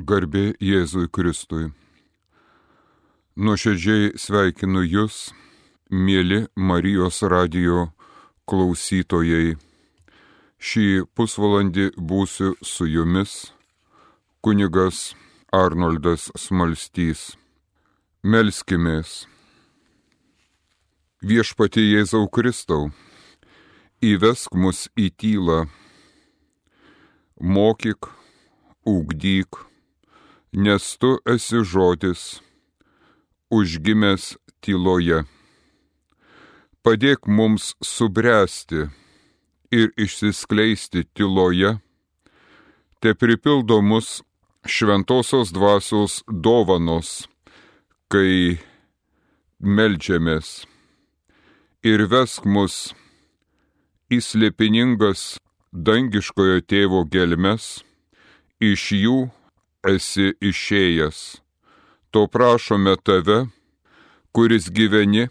Garbė Jėzui Kristui. Nuoširdžiai sveikinu Jūs, mėly Marijos radio klausytojai. Šį pusvalandį būsiu su Jumis, kunigas Arnoldas Smalstys. Melskimės. Viešpatie Jėzau Kristau, įvesk mus į tylą, mokyk, ugdyk, nes tu esi žodis, užgimęs tyloje. Padėk mums subręsti ir išsiskleisti tyloje, te pripildo mus šventosios dvasios dovanos, kai melžiamės ir vesk mus į slėpiningas dangiškojo tėvo gelmes, iš jų esi išėjęs. To prašome tave, kuris gyveni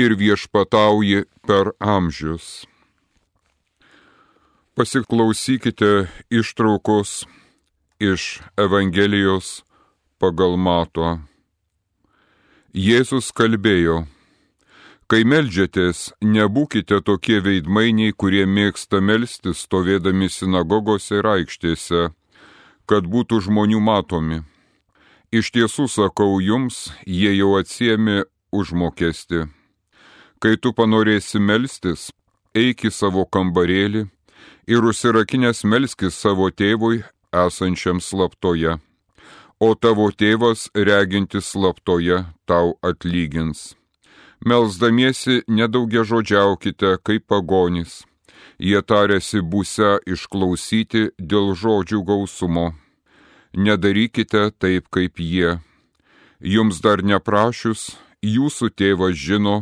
ir viešpatauji per amžius. Pasiklausykite ištraukos iš Evangelijos pagal mato. Jėzus kalbėjo, kai melžiatės, nebūkite tokie veidmainiai, kurie mėgsta melstis stovėdami sinagogose ir aikštėse kad būtų žmonių matomi. Iš tiesų sakau jums, jie jau atsiemi užmokesti. Kai tu panorėsi melstis, eik į savo kambarėlį ir užsirakinės melskis savo tėvui esančiam slaptoje, o tavo tėvas regintis slaptoje tau atlygins. Melsdamiesi nedaugia žodžiaukite kaip pagonys Jie tarėsi būse išklausyti dėl žodžių gausumo. Nedarykite taip kaip jie. Jums dar neprašius, jūsų tėvas žino,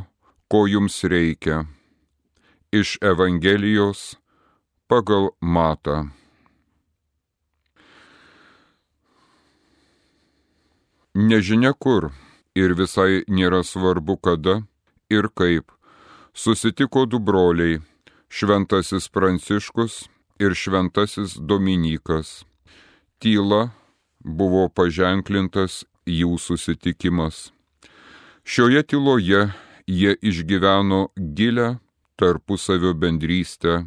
ko jums reikia. Iš Evangelijos pagal matą. Nežinia kur ir visai nėra svarbu kada ir kaip. Susitiko du broliai šventasis Pranciškus ir šventasis Dominikas. Tyla buvo paženklintas jų susitikimas. Šioje tyloje jie išgyveno gilę tarpusavio bendrystę.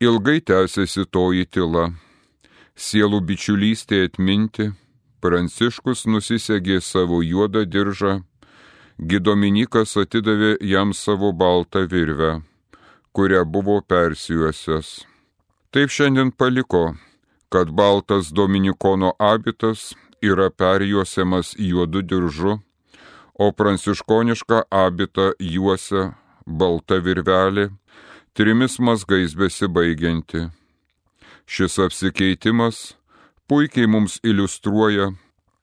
Ilgai tęsiasi toji tyla. Sielų bičiulystė atminti, Pranciškus nusisegė savo juodą diržą, Gidominikas atidavė jam savo baltą virvę kurią buvo persijuosęs. Taip šiandien paliko, kad baltas Dominikono abitas yra perjuosiamas juodu diržu, o pranciškonišką abitą juosia balta virvelė, trimis mazgais besibaigianti. Šis apsikeitimas puikiai mums iliustruoja,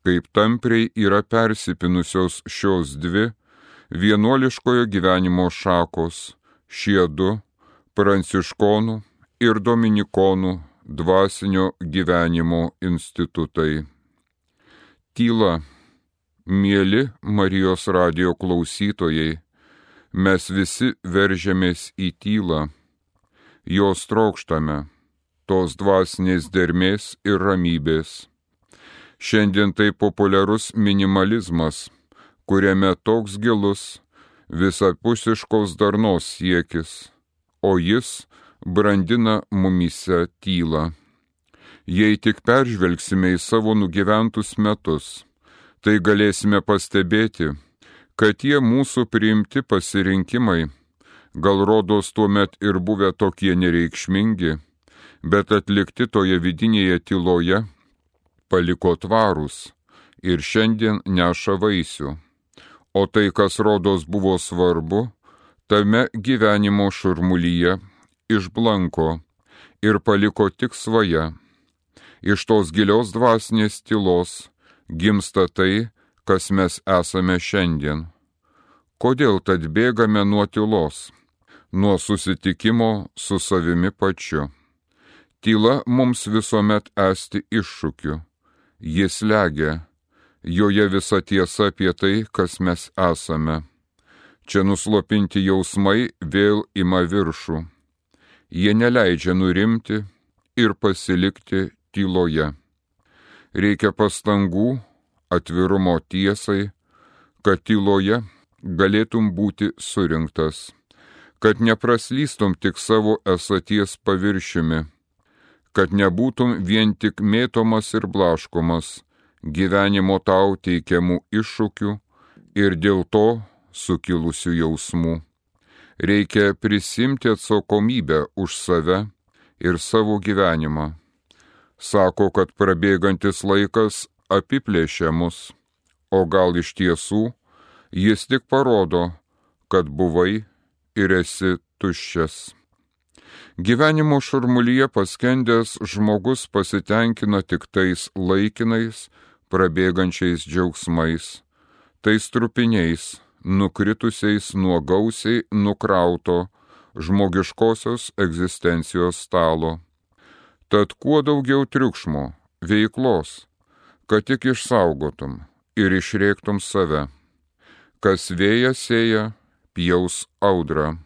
kaip tampriai yra persipinusios šios dvi vienuoliškojo gyvenimo šakos šie du pranciškonų ir dominikonų dvasinio gyvenimo institutai. Tyla, mėly Marijos radio klausytojai, mes visi veržiamės į tylą, jos trokštame, tos dvasinės dermės ir ramybės. Šiandien tai populiarus minimalizmas, kuriame toks gilus visapusiškos darnos siekis, o jis brandina mumise tylą. Jei tik peržvelgsime į savo nugyventus metus, tai galėsime pastebėti, kad tie mūsų priimti pasirinkimai, gal rodos tuo met ir buvę tokie nereikšmingi, bet atlikti toje vidinėje tyloje, paliko tvarus ir šiandien neša vaisių o tai, kas rodos buvo svarbu, tame gyvenimo šurmulyje išblanko ir paliko tik svaja. Iš tos gilios dvasinės tylos gimsta tai, kas mes esame šiandien. Kodėl tad bėgame nuo tylos, nuo susitikimo su savimi pačiu? Tyla mums visuomet esti iššūkiu, jis legia, joje visa tiesa apie tai, kas mes esame. Čia nuslopinti jausmai vėl ima viršų. Jie neleidžia nurimti ir pasilikti tyloje. Reikia pastangų, atvirumo tiesai, kad tyloje galėtum būti surinktas, kad nepraslystum tik savo esaties paviršiumi, kad nebūtum vien tik mėtomas ir blaškomas gyvenimo tau teikiamų iššūkių ir dėl to sukilusių jausmų. Reikia prisimti atsakomybę už save ir savo gyvenimą. Sako, kad prabėgantis laikas apiplėšia mus, o gal iš tiesų jis tik parodo, kad buvai ir esi tuščias. Gyvenimo šurmulyje paskendęs žmogus pasitenkina tik tais laikinais, prabėgančiais džiaugsmais, tais trupiniais, nukritusiais nuo gausiai nukrauto žmogiškosios egzistencijos stalo. Tad kuo daugiau triukšmo, veiklos, kad tik išsaugotum ir išrėktum save. Kas vėja sėja, pjaus audrą.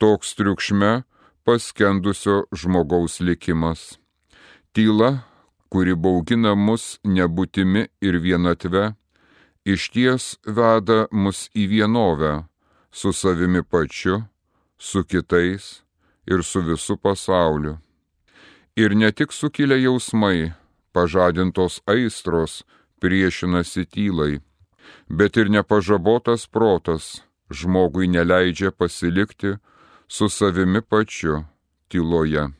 Toks triukšme paskendusio žmogaus likimas. Tyla, kuri baugina mus nebūtimi ir vienatve, iš ties veda mus į vienovę su savimi pačiu, su kitais ir su visu pasauliu. Ir ne tik sukilę jausmai, pažadintos aistros priešinasi tylai, bet ir nepažabotas protas žmogui neleidžia pasilikti su savimi pačiu tyloje.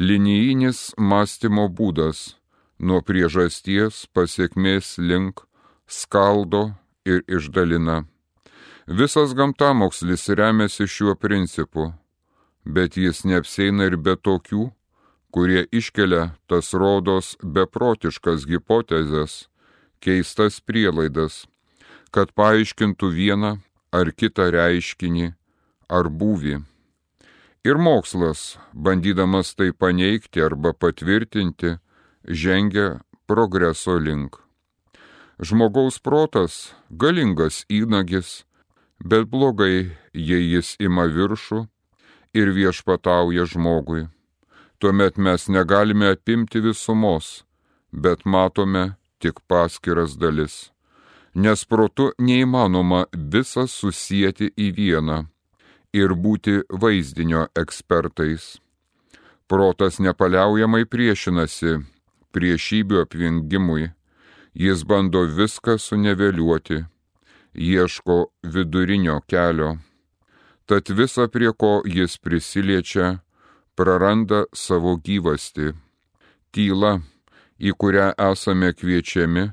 Linijinis mąstymo būdas nuo priežasties pasiekmės link skaldo ir išdalina. Visas gamtamokslis remiasi šiuo principu, bet jis neapseina ir be tokių, kurie iškelia tas rodos beprotiškas hipotezes, keistas prielaidas, kad paaiškintų vieną ar kitą reiškinį ar būvį. Ir mokslas, bandydamas tai paneigti arba patvirtinti, žengia progreso link. Žmogaus protas galingas įnagis, bet blogai, jei jis ima viršų ir viešpatauja žmogui. Tuomet mes negalime apimti visumos, bet matome tik paskiras dalis. Nes protu neįmanoma visą susijęti į vieną ir būti vaizdinio ekspertais. Protas nepaliaujamai priešinasi priešybių apvingimui, jis bando viską suneveliuoti, ieško vidurinio kelio. Tad visa prie ko jis prisiliečia, praranda savo gyvasti. Tyla, į kurią esame kviečiami,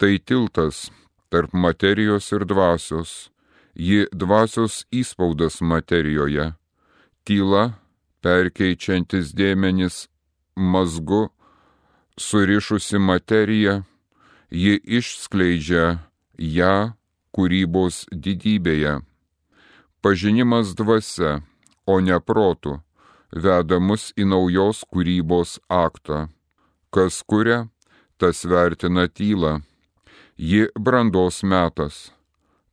tai tiltas tarp materijos ir dvasios, ji dvasios įspaudas materijoje. Tyla, perkeičiantis dėmenis mazgu surišusi materiją, ji išskleidžia ją kūrybos didybėje. Pažinimas dvasia, o ne protų, veda mus į naujos kūrybos aktą. Kas kuria, tas vertina tylą. Ji brandos metas.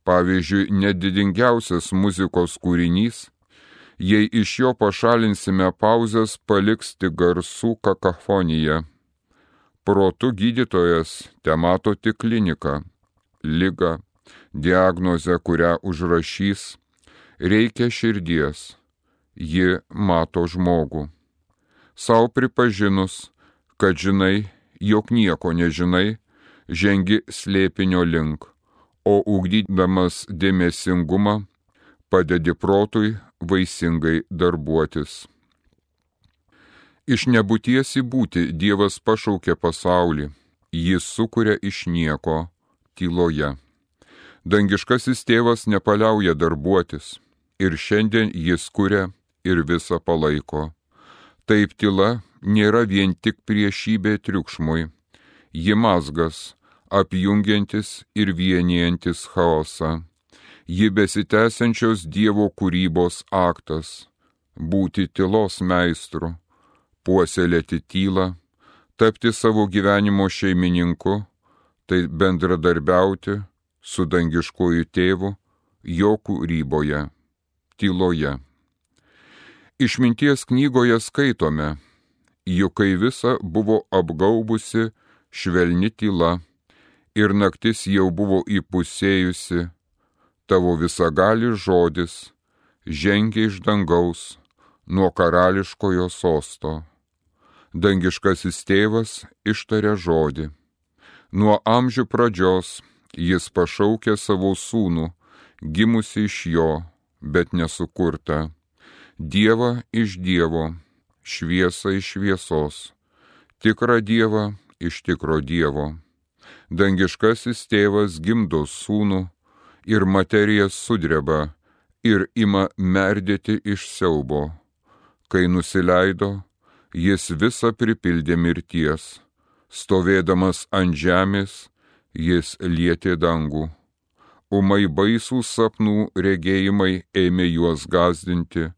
Pavyzdžiui, nedidingiausias muzikos kūrinys, jei iš jo pašalinsime pauzes, paliks tik garsų kakafoniją protų gydytojas te mato tik kliniką, lygą, diagnozę, kurią užrašys, reikia širdies, ji mato žmogų. Sau pripažinus, kad žinai, jog nieko nežinai, žengi slėpinio link, o ugdydamas dėmesingumą padedi protui vaisingai darbuotis. Iš nebūties į būti Dievas pašaukė pasaulį, jis sukuria iš nieko, tyloje. Dangiškasis tėvas nepaliauja darbuotis ir šiandien jis kuria ir visą palaiko. Taip tyla nėra vien tik priešybė triukšmui, ji mazgas, apjungiantis ir vienijantis chaosą, ji besitęsiančios Dievo kūrybos aktas - būti tylos meistru puoselėti tylą, tapti savo gyvenimo šeimininku, tai bendradarbiauti su dangiškuoju tėvu jo kūryboje, tyloje. Išminties knygoje skaitome, juk kai visa buvo apgaubusi švelni tyla ir naktis jau buvo įpusėjusi, tavo visagali žodis žengia iš dangaus nuo karališkojo sosto. Dangiškasis tėvas ištarė žodį. Nuo amžių pradžios jis pašaukė savo sūnų, gimusi iš jo, bet nesukurta. Dievą iš Dievo, šviesą iš šviesos, tikrą Dievą iš tikro Dievo. Dangiškasis tėvas gimdo sūnų ir materija sudreba ir ima merdėti iš siaubo. Kai nusileido, jis visą pripildė mirties. Stovėdamas ant žemės, jis lietė dangų. Umai baisų sapnų regėjimai ėmė juos gazdinti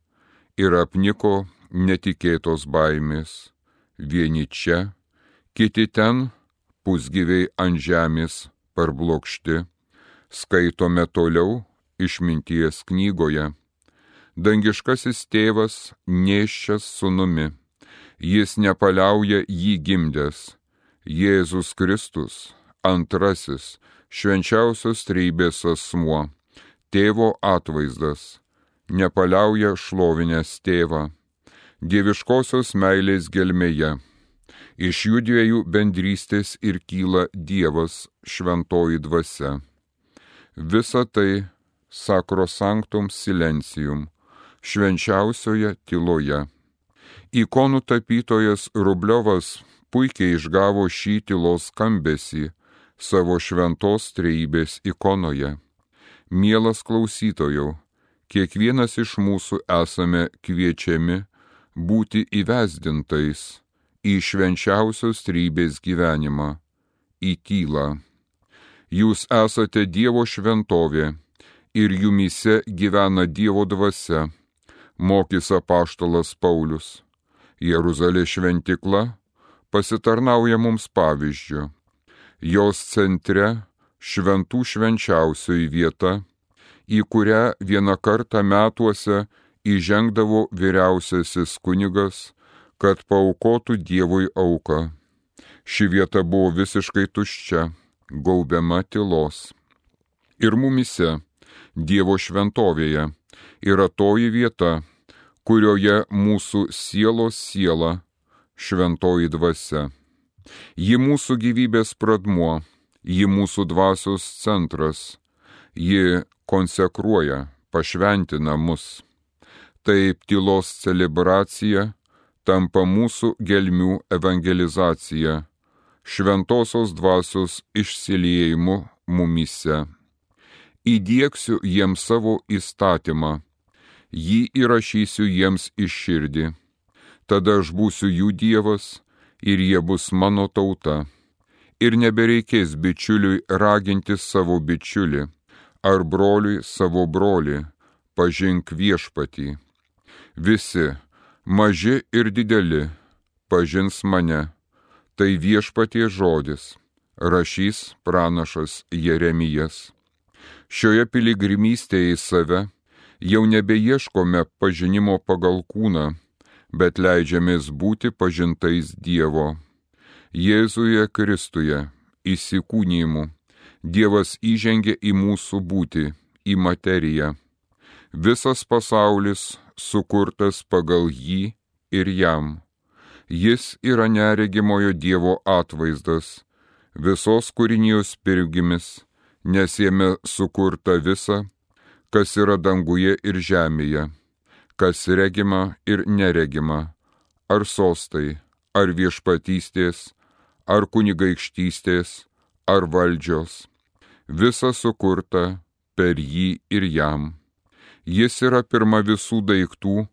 ir apniko netikėtos baimės. Vieni čia, kiti ten, pusgyviai ant žemės parblokšti, skaitome toliau išminties knygoje. Dangiškasis tėvas neščias sunumi, jis nepaliauja jį gimdęs, Jėzus Kristus, antrasis, švenčiausios treibės asmuo, tėvo atvaizdas nepaliauja šlovinės tėvą, dieviškosios meilės gelmėje. Iš jų dviejų bendrystės ir kyla Dievas šventoji dvasia. Visa tai sakrosanktum silencijum, švenčiausioje tyloje. Ikonų tapytojas Rubliovas puikiai išgavo šį tylos skambesį savo šventos treibės ikonoje. Mielas klausytojau, kiekvienas iš mūsų esame kviečiami būti įvesdintais į švenčiausios trybės gyvenimą, į tylą. Jūs esate Dievo šventovė ir jumise gyvena Dievo dvasia, mokys apaštalas Paulius. Jeruzalė šventikla pasitarnauja mums pavyzdžių. Jos centre šventų švenčiausioji vieta į kurią vieną kartą metuose įžengdavo vyriausiasis kunigas, kad paukotų Dievui auką. Ši vieta buvo visiškai tuščia, gaubiama tylos. Ir mumise, Dievo šventovėje, yra toji vieta, kurioje mūsų sielos siela, šventoji dvasia. Ji mūsų gyvybės pradmuo, ji mūsų dvasios centras, ji konsekruoja, pašventina mus. Taip tylos celebracija tampa mūsų gelmių evangelizacija, šventosios dvasios išsiliejimu mumise. Įdėksiu jiems savo įstatymą, jį įrašysiu jiems iš širdį, tada aš būsiu jų dievas ir jie bus mano tauta. Ir nebereikės bičiuliui raginti savo bičiulį ar broliui savo brolį, pažink viešpatį. Visi, maži ir dideli, pažins mane. Tai viešpatie žodis, rašys pranašas Jeremijas. Šioje piligrimystėje į save jau nebeieškome pažinimo pagal kūną, bet leidžiamės būti pažintais Dievo. Jėzuje Kristuje, įsikūnymu Dievas įžengė į mūsų būtį, į materiją. Visas pasaulis sukurtas pagal jį ir jam. Jis yra neregimojo Dievo atvaizdas, visos kūrinijos pirgimis, nes jame sukurta visa, kas yra danguje ir žemėje, kas regima ir neregima, ar sostai, ar viešpatystės, ar kunigaikštystės, ar valdžios visa sukurta per jį ir jam. Jis yra pirma visų daiktų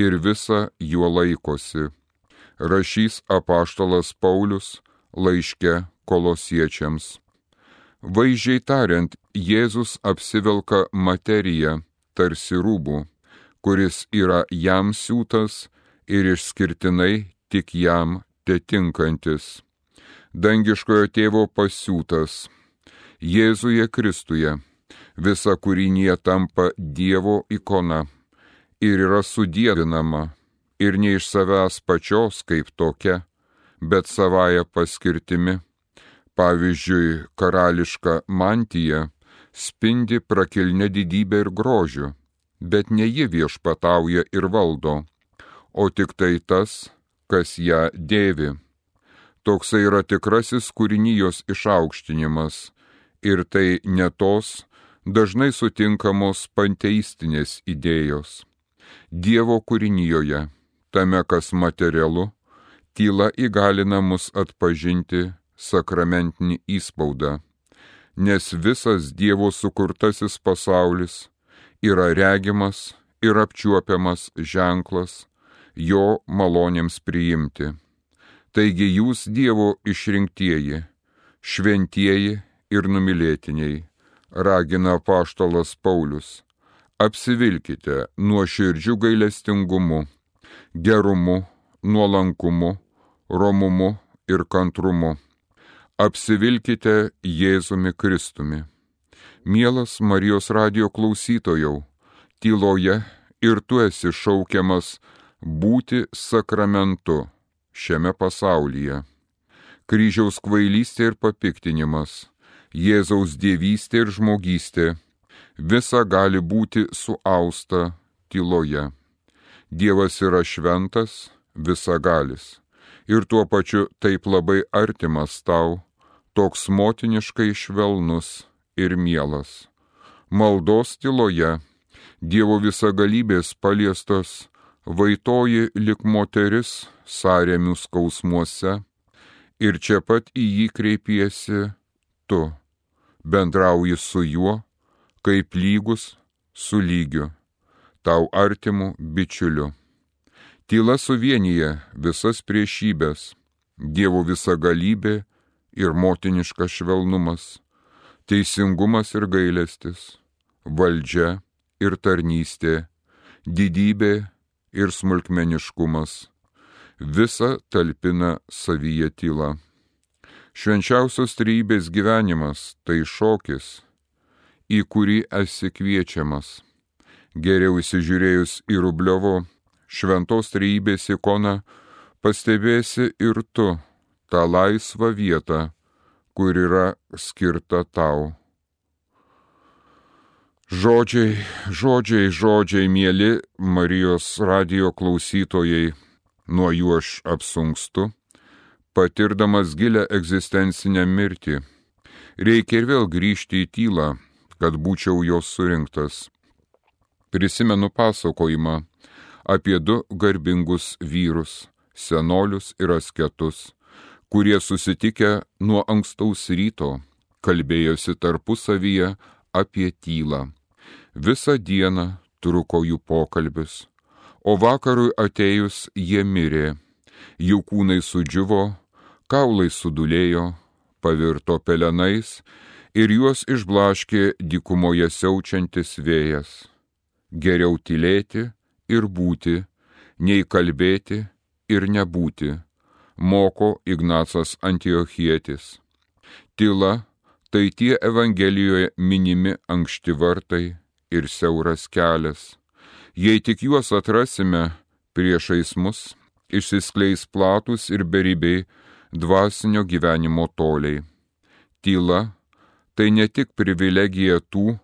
ir visa juo laikosi. Rašys apaštalas Paulius laiške kolosiečiams. Vaizdžiai tariant, Jėzus apsivelka materiją tarsi rūbų, kuris yra jam siūtas ir išskirtinai tik jam tetinkantis. Dangiškojo tėvo pasiūtas Jėzuje Kristuje visa kūrinė tampa Dievo ikona ir yra sudėdinama ir ne iš savęs pačios kaip tokia, bet savaja paskirtimi, Pavyzdžiui, karališka mantija spindi prakilne didybė ir grožiu, bet ne ji viešpatauja ir valdo, o tik tai tas, kas ją dėvi. Toksai yra tikrasis kūrinijos išaukštinimas ir tai ne tos dažnai sutinkamos panteistinės idėjos. Dievo kūrinijoje, tame kas materialu, tyla įgalina mus atpažinti sakramentinį įspaudą, nes visas Dievo sukurtasis pasaulis yra regimas ir apčiuopiamas ženklas jo malonėms priimti. Taigi jūs Dievo išrinktieji, šventieji ir numylėtiniai, ragina paštalas Paulius, apsivilkite nuo širdžių gailestingumu, gerumu, nuolankumu, romumu ir kantrumu. Apsivilkite Jėzumi Kristumi. Mielas Marijos radio klausytojau, tyloje ir tu esi šaukiamas būti sakramentu šiame pasaulyje. Kryžiaus kvailystė ir papiktinimas, Jėzaus dievystė ir žmogystė - visa gali būti suausta tyloje. Dievas yra šventas, visagalis ir tuo pačiu taip labai artimas tau, toks motiniškai švelnus ir mielas. Maldos tyloje Dievo visagalybės paliestas vaitoji lik moteris sąremių skausmuose ir čia pat į jį kreipiesi tu, bendrauji su juo, kaip lygus su lygiu, tau artimu bičiuliu. Tyla suvienyje visas priešybės, Dievo visagalybė ir motiniškas švelnumas, teisingumas ir gailestis, valdžia ir tarnystė, didybė ir smulkmeniškumas visa talpina savyje tyla. Švenčiausios trybės gyvenimas tai šokis, į kurį esi kviečiamas. Geriau įsižiūrėjus į Rubliovo šventos trybės ikoną, pastebėsi ir tu tą laisvą vietą, kur yra skirta tau. Žodžiai, žodžiai, žodžiai, mėly Marijos radio klausytojai, nuo jų aš apsunkstu, patirdamas gilę egzistencinę mirtį. Reikia ir vėl grįžti į tylą, kad būčiau jos surinktas. Prisimenu pasakojimą apie du garbingus vyrus, senolius ir asketus, kurie susitikę nuo ankstaus ryto kalbėjosi tarpusavyje apie tylą. Visą dieną truko jų pokalbis, o vakarui atėjus jie mirė, jų kūnai sudžiuvo, kaulai sudulėjo, pavirto pelenais ir juos išblaškė dykumoje siaučiantis vėjas. Geriau tylėti ir būti, nei kalbėti ir nebūti, moko Ignacas Antiochietis. Tila tai tie Evangelijoje minimi ankšti vartai ir siauras kelias Jei tik juos atrasime priešais mus, išsiskleis platus ir beribiai dvasinio gyvenimo toliai. Tyla tai ne tik privilegija tų,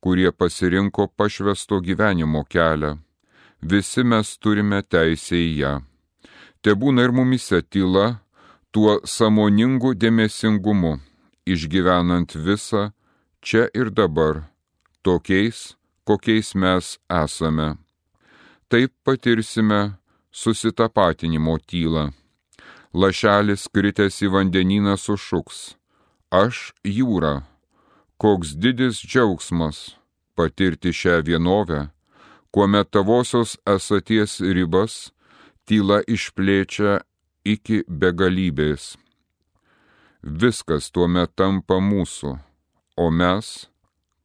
kurie pasirinko pašvesto gyvenimo kelią. Visi mes turime teisę į ją. Te būna ir mumise tyla, tuo samoningu dėmesingumu, išgyvenant visą čia ir dabar, tokiais, kokiais mes esame. Taip patirsime susitapatinimo tylą. Lašelis kritęs į vandenyną sušuks. Aš jūra. Koks didis džiaugsmas patirti šią vienovę, kuomet tavosios esaties ribas tyla išplėčia iki begalybės. Viskas tuomet tampa mūsų, o mes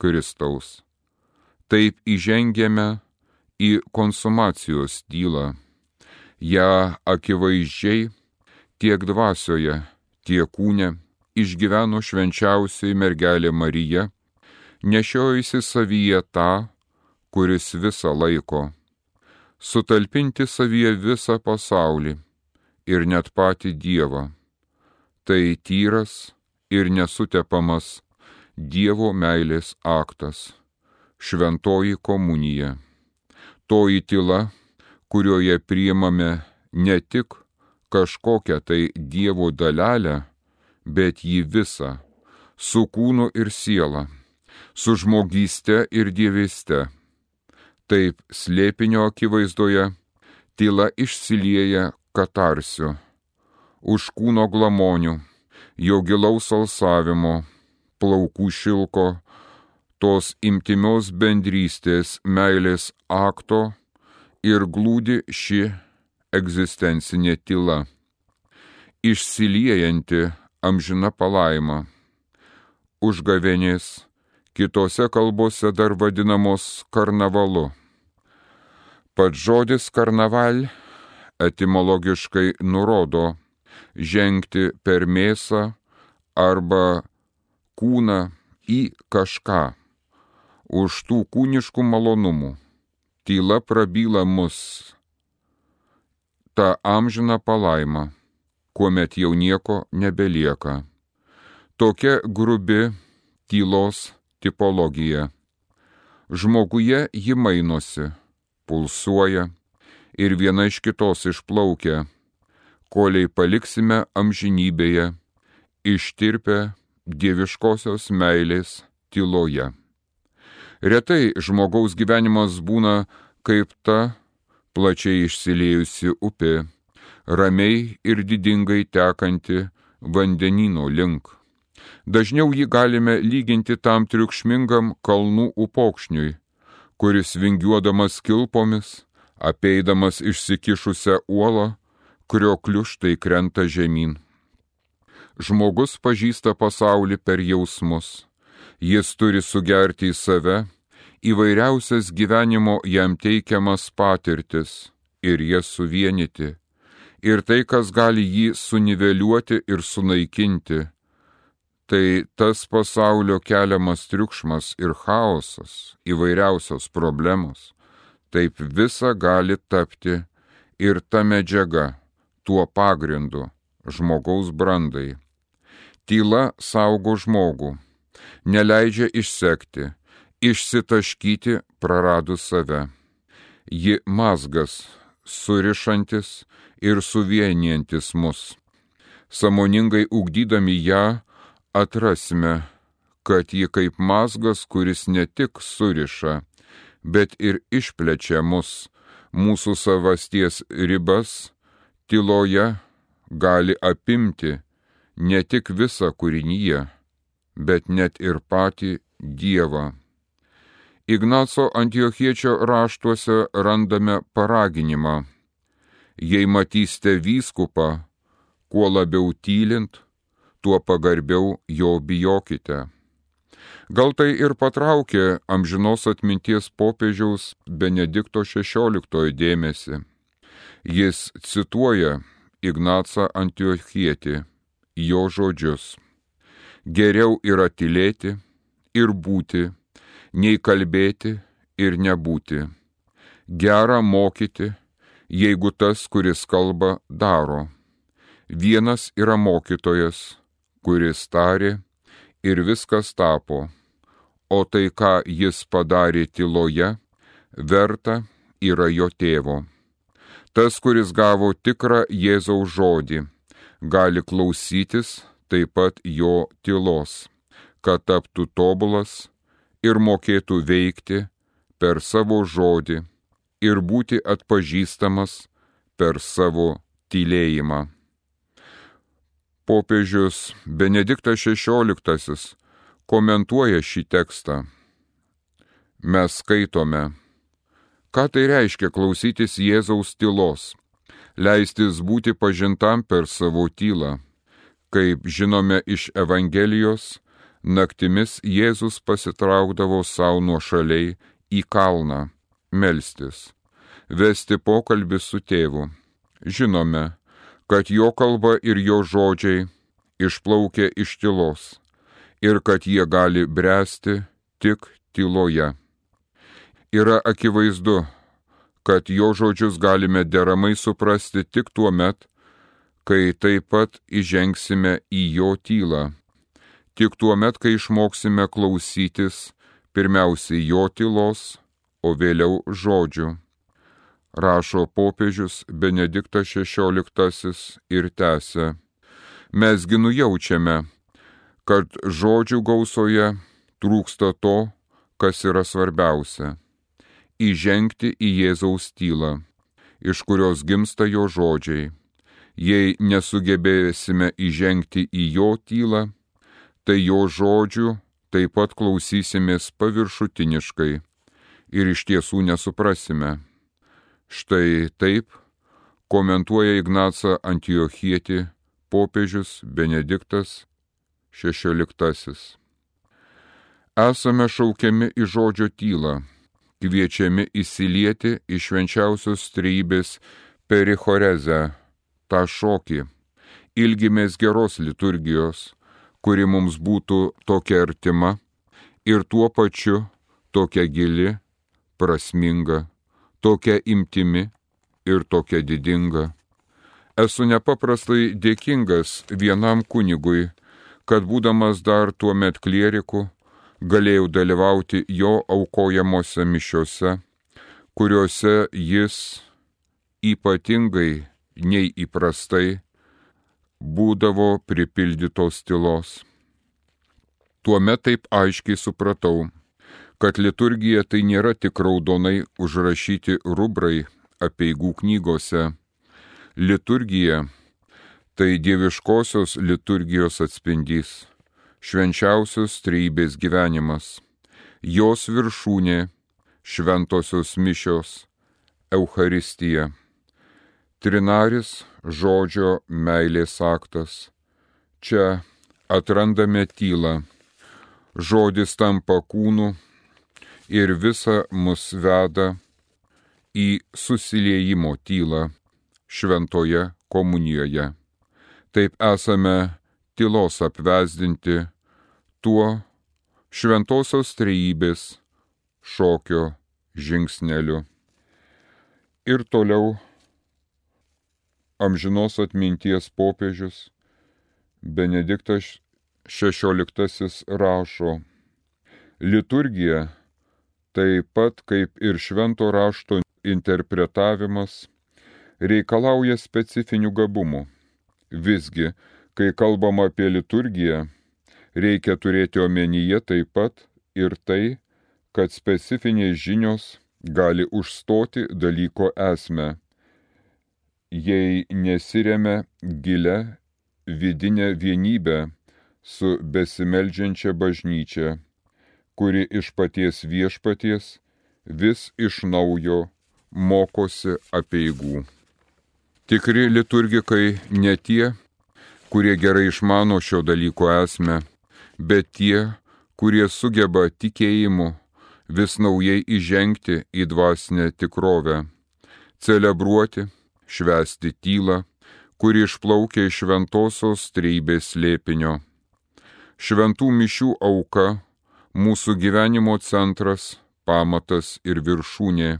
Kristaus taip įžengėme į konsumacijos tylą. Ja akivaizdžiai tiek dvasioje, tiek kūne išgyveno švenčiausiai mergelė Marija, nešiojusi savyje tą, kuris visą laiko, sutalpinti savyje visą pasaulį ir net patį Dievą. Tai tyras ir nesutepamas Dievo meilės aktas - šventoji komunija. Toji tyla, kurioje priimame ne tik kažkokią tai Dievo dalelę, bet jį visą, su kūnu ir siela, su žmogyste ir dieviste. Taip slėpinio akivaizdoje tyla išsilieja katarsiu, už kūno glamonių, jo gilaus alsavimo, plaukų šilko, tos imtimios bendrystės meilės akto ir glūdi ši egzistencinė tyla, išsiliejanti amžina palaima, užgavenės, kitose kalbose dar vadinamos karnavalu. Pats žodis karnaval etimologiškai nurodo žengti per mėsą arba kūną į kažką. Už tų kūniškų malonumų tyla prabyla mus tą amžiną palaimą, kuomet jau nieko nebelieka. Tokia grubi tylos tipologija. Žmoguje ji mainosi, pulsuoja ir viena iš kitos išplaukia, koliai paliksime amžinybėje, ištirpę dieviškosios meilės tyloje. Retai žmogaus gyvenimas būna kaip ta plačiai išsiliejusi upė, ramiai ir didingai tekanti vandenino link. Dažniau jį galime lyginti tam triukšmingam kalnų upokšniui, kuris vingiuodamas kilpomis, apeidamas išsikišusią uolą, kurio kliuštai krenta žemyn. Žmogus pažįsta pasaulį per jausmus. Jis turi sugerti į save įvairiausias gyvenimo jam teikiamas patirtis ir jas suvienyti. Ir tai, kas gali jį suniveliuoti ir sunaikinti, tai tas pasaulio keliamas triukšmas ir chaosas, įvairiausios problemos. Taip visa gali tapti ir ta medžiaga, tuo pagrindu žmogaus brandai. Tyla saugo žmogų, neleidžia išsekti, išsitaškyti praradus save. Ji mazgas, surišantis ir suvienijantis mus. Samoningai ugdydami ją atrasime, kad ji kaip mazgas, kuris ne tik suriša, bet ir išplečia mus, mūsų savasties ribas, tyloje gali apimti ne tik visą kūrinyje, bet net ir patį Dievą. Ignaco Antiochiečio raštuose randame paraginimą. Jei matysite vyskupą, kuo labiau tylint, tuo pagarbiau jo bijokite. Gal tai ir patraukė amžinos atminties popiežiaus Benedikto XVI dėmesį. Jis cituoja Ignacą Antiochietį jo žodžius. Geriau yra tylėti ir būti, nei kalbėti ir nebūti. Gera mokyti, jeigu tas, kuris kalba, daro. Vienas yra mokytojas, kuris tarė ir viskas tapo, o tai, ką jis padarė tyloje, verta yra jo tėvo. Tas, kuris gavo tikrą Jėzaus žodį, gali klausytis taip pat jo tylos, kad taptų tobulas ir mokėtų veikti per savo žodį ir būti atpažįstamas per savo tylėjimą. Popiežius Benediktas XVI komentuoja šį tekstą. Mes skaitome, ką tai reiškia klausytis Jėzaus tylos leistis būti pažintam per savo tylą. Kaip žinome iš Evangelijos, naktimis Jėzus pasitraukdavo savo nuo šaliai į kalną, melstis, vesti pokalbį su tėvu. Žinome, kad jo kalba ir jo žodžiai išplaukia iš tylos ir kad jie gali bręsti tik tyloje. Yra akivaizdu, kad jo žodžius galime deramai suprasti tik tuo met, kai taip pat įžengsime į jo tylą, tik tuo met, kai išmoksime klausytis pirmiausiai jo tylos, o vėliau žodžių. Rašo popiežius Benediktas XVI ir tęsia. Mesgi nujaučiame, kad žodžių gausoje trūksta to, kas yra svarbiausia - įžengti į Jėzaus tylą, iš kurios gimsta jo žodžiai Jei nesugebėsime įžengti į jo tylą, tai jo žodžių taip pat klausysimės paviršutiniškai ir iš tiesų nesuprasime. Štai taip komentuoja Ignacą Antiochietį popiežius Benediktas XVI. Esame šaukiami į žodžio tylą, kviečiami įsilieti į švenčiausios trybės perichorezę tą šokį, ilgimės geros liturgijos, kuri mums būtų tokia artima ir tuo pačiu tokia gili, prasminga, tokia imtimi ir tokia didinga. Esu nepaprastai dėkingas vienam kunigui, kad būdamas dar tuo met klieriku, galėjau dalyvauti jo aukojamosi mišiuose, kuriuose jis ypatingai nei įprastai būdavo pripildytos tylos. Tuomet taip aiškiai supratau, kad liturgija tai nėra tik raudonai užrašyti rubrai apieigų knygose. Liturgija tai dieviškosios liturgijos atspindys, švenčiausios treibės gyvenimas, jos viršūnė, šventosios mišios, Euharistija. Trinaris žodžio meilės aktas. Čia atrandame tylą. Žodis tampa kūnu ir visa mus veda į susiliejimo tylą šventoje komunijoje. Taip esame tylos apvesdinti tuo šventosios trejybės šokio žingsneliu. Ir toliau amžinos atminties popiežius Benediktas XVI rašo, liturgija taip pat kaip ir švento rašto interpretavimas reikalauja specifinių gabumų. Visgi, kai kalbam apie liturgiją, reikia turėti omenyje taip pat ir tai, kad specifinės žinios gali užstoti dalyko esmę jei nesiremia gilę vidinę vienybę su besimeldžiančia bažnyčia, kuri iš paties viešpaties vis iš naujo mokosi apieigų. Tikri liturgikai ne tie, kurie gerai išmano šio dalyko esmę, bet tie, kurie sugeba tikėjimu vis naujai įžengti į dvasinę tikrovę, celebruoti švesti tylą, kuri išplaukia iš šventosios treibės lėpinio. Šventų mišių auka - mūsų gyvenimo centras, pamatas ir viršūnė.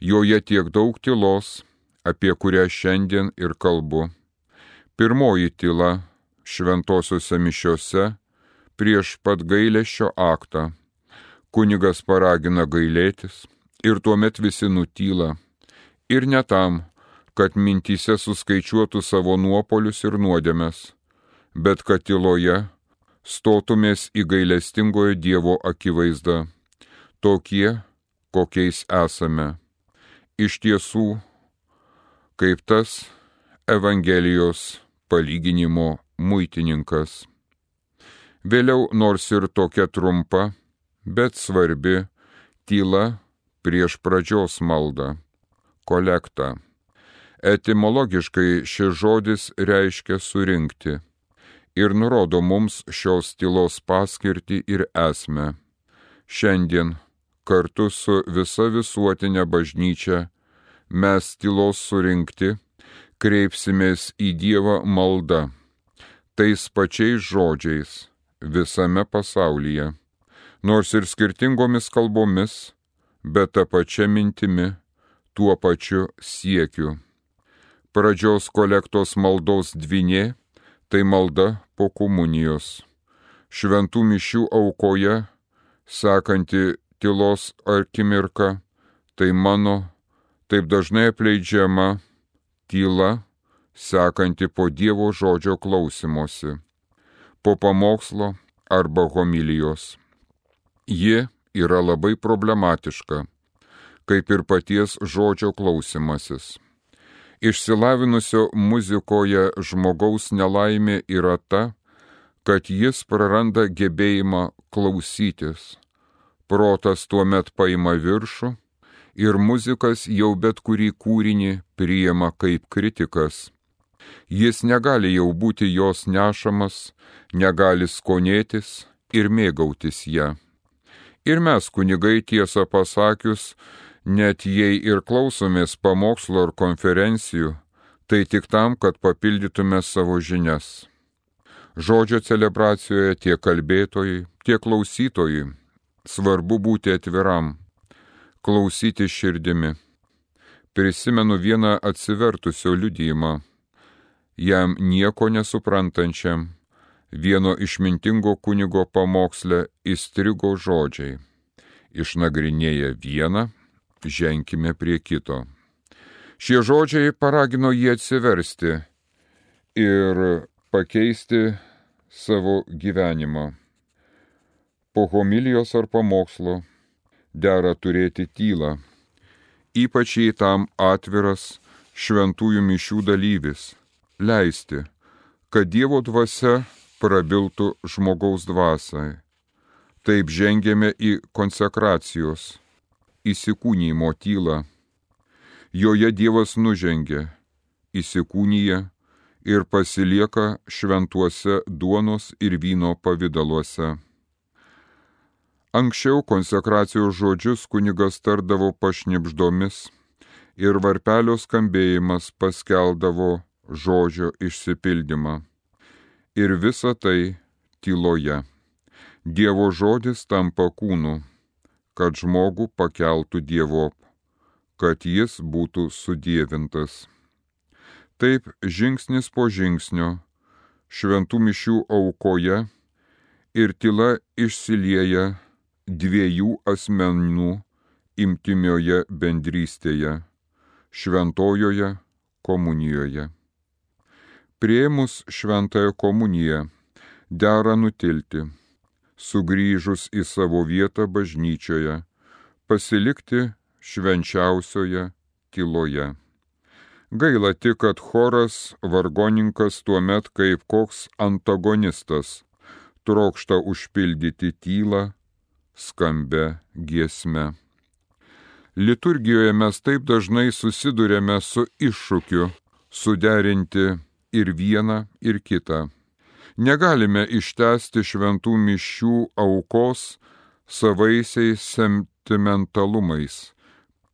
Joje tiek daug tylos, apie kurią šiandien ir kalbu. Pirmoji tyla šventosiuose mišiuose prieš pat gailėšio aktą. Kunigas paragina gailėtis ir tuomet visi nutyla. Ir ne tam, kad mintyse suskaičiuotų savo nuopolius ir nuodėmes, bet kad tyloje stotumės į gailestingojo Dievo akivaizdą, tokie, kokiais esame. Iš tiesų, kaip tas Evangelijos palyginimo muitininkas. Vėliau, nors ir tokia trumpa, bet svarbi, tyla prieš pradžios maldą - kolektą. Etimologiškai šis žodis reiškia surinkti ir nurodo mums šios tylos paskirtį ir esmę. Šiandien kartu su visa visuotinė bažnyčia mes tylos surinkti kreipsimės į Dievą maldą, tais pačiais žodžiais visame pasaulyje, nors ir skirtingomis kalbomis, bet tą pačią mintimi, tuo pačiu siekiu. Pradžios kolektos maldos dvinė - tai malda po komunijos. šventų mišių aukoje, sekanti tylos akimirka, tai mano, taip dažnai apleidžiama tyla, sekanti po Dievo žodžio klausimosi, po pamokslo arba homilijos. Ji yra labai problematiška, kaip ir paties žodžio klausimasis. Išsilavinusio muzikoje žmogaus nelaimė yra ta, kad jis praranda gebėjimą klausytis. Protas tuo met paima viršų ir muzikas jau bet kurį kūrinį priima kaip kritikas. Jis negali jau būti jos nešamas, negali skonėtis ir mėgautis ją. Ir mes, kunigai, tiesą pasakius, net jei ir klausomės pamokslo ar konferencijų, tai tik tam, kad papildytume savo žinias. Žodžio celebracijoje tiek kalbėtojai, tiek klausytojai svarbu būti atviram, klausyti širdimi. Prisimenu vieną atsivertusio liudijimą, jam nieko nesuprantančiam, vieno išmintingo kunigo pamoksle įstrigo žodžiai. Išnagrinėję vieną, ženkime prie kito. Šie žodžiai paragino jį atsiversti ir pakeisti savo gyvenimą. Po homilijos ar pamokslo dera turėti tylą, ypač jei tam atviras šventųjų mišių dalyvis, leisti, kad Dievo dvasia prabiltų žmogaus dvasai. Taip žengėme į konsekracijos įsikūnymo tylą. Joje Dievas nužengia, įsikūnyje ir pasilieka šventuose duonos ir vyno pavydaluose. Anksčiau konsekracijos žodžius kunigas tardavo pašnipždomis ir varpelio skambėjimas paskeldavo žodžio išsipildymą. Ir visa tai tyloje. Dievo žodis tampa kūnu kad žmogų pakeltų Dievop, kad jis būtų sudėvintas. Taip žingsnis po žingsnio šventų mišių aukoje ir tyla išsilieja dviejų asmenų imtimioje bendrystėje - šventojoje komunijoje. Prieimus šventąją komuniją dera nutilti sugrįžus į savo vietą bažnyčioje, pasilikti švenčiausioje tyloje. Gaila tik, kad choras vargoninkas tuo met kaip koks antagonistas trokšta užpildyti tylą skambę giesmę. Liturgijoje mes taip dažnai susidurėme su iššūkiu suderinti ir vieną, ir kitą. Negalime ištesti šventų mišių aukos savaisiais sentimentalumais,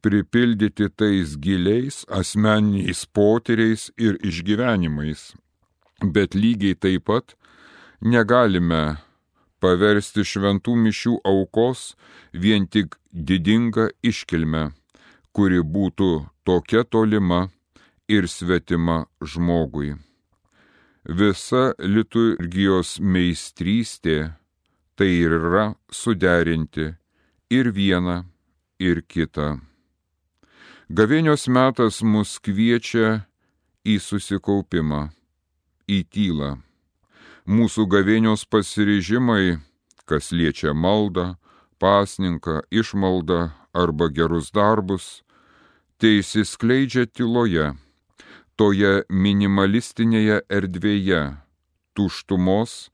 pripildyti tais giliais asmeniniais potyriais ir išgyvenimais. Bet lygiai taip pat negalime paversti šventų mišių aukos vien tik didinga iškilme, kuri būtų tokia tolima ir svetima žmogui. Visa liturgijos meistrystė tai ir yra suderinti ir vieną, ir kitą. Gavėnios metas mus kviečia į susikaupimą, į tylą. Mūsų gavėnios pasiryžimai, kas liečia maldą, pasninką, išmaldą arba gerus darbus, tai įsiskleidžia tyloje toje minimalistinėje erdvėje, tuštumos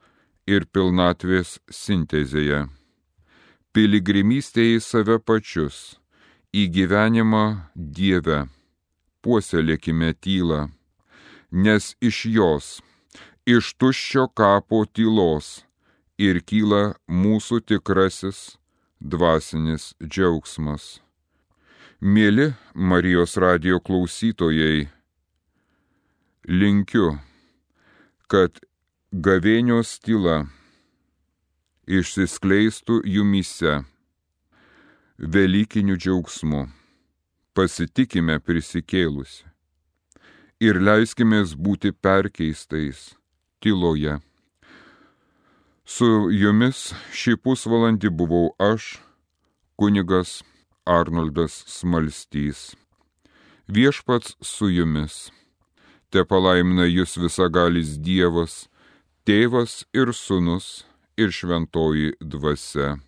ir pilnatvės sintezėje. Piligrimystėje į save pačius, į gyvenimą Dieve, puoselėkime tylą, nes iš jos, iš tuščio kapo tylos ir kyla mūsų tikrasis dvasinis džiaugsmas. Mėly Marijos radio klausytojai, linkiu, kad gavėnios tyla išsiskleistų jumise Velykiniu džiaugsmu, pasitikime prisikėlusi ir leiskime būti perkeistais tyloje. Su jumis šį pusvalandį buvau aš, kunigas Arnoldas Smalstys. Viešpats su jumis. Te palaimina jūs visagalis Dievas, tėvas ir sunus ir šventoji dvasia.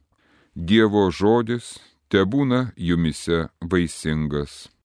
Dievo žodis te būna jumise vaisingas.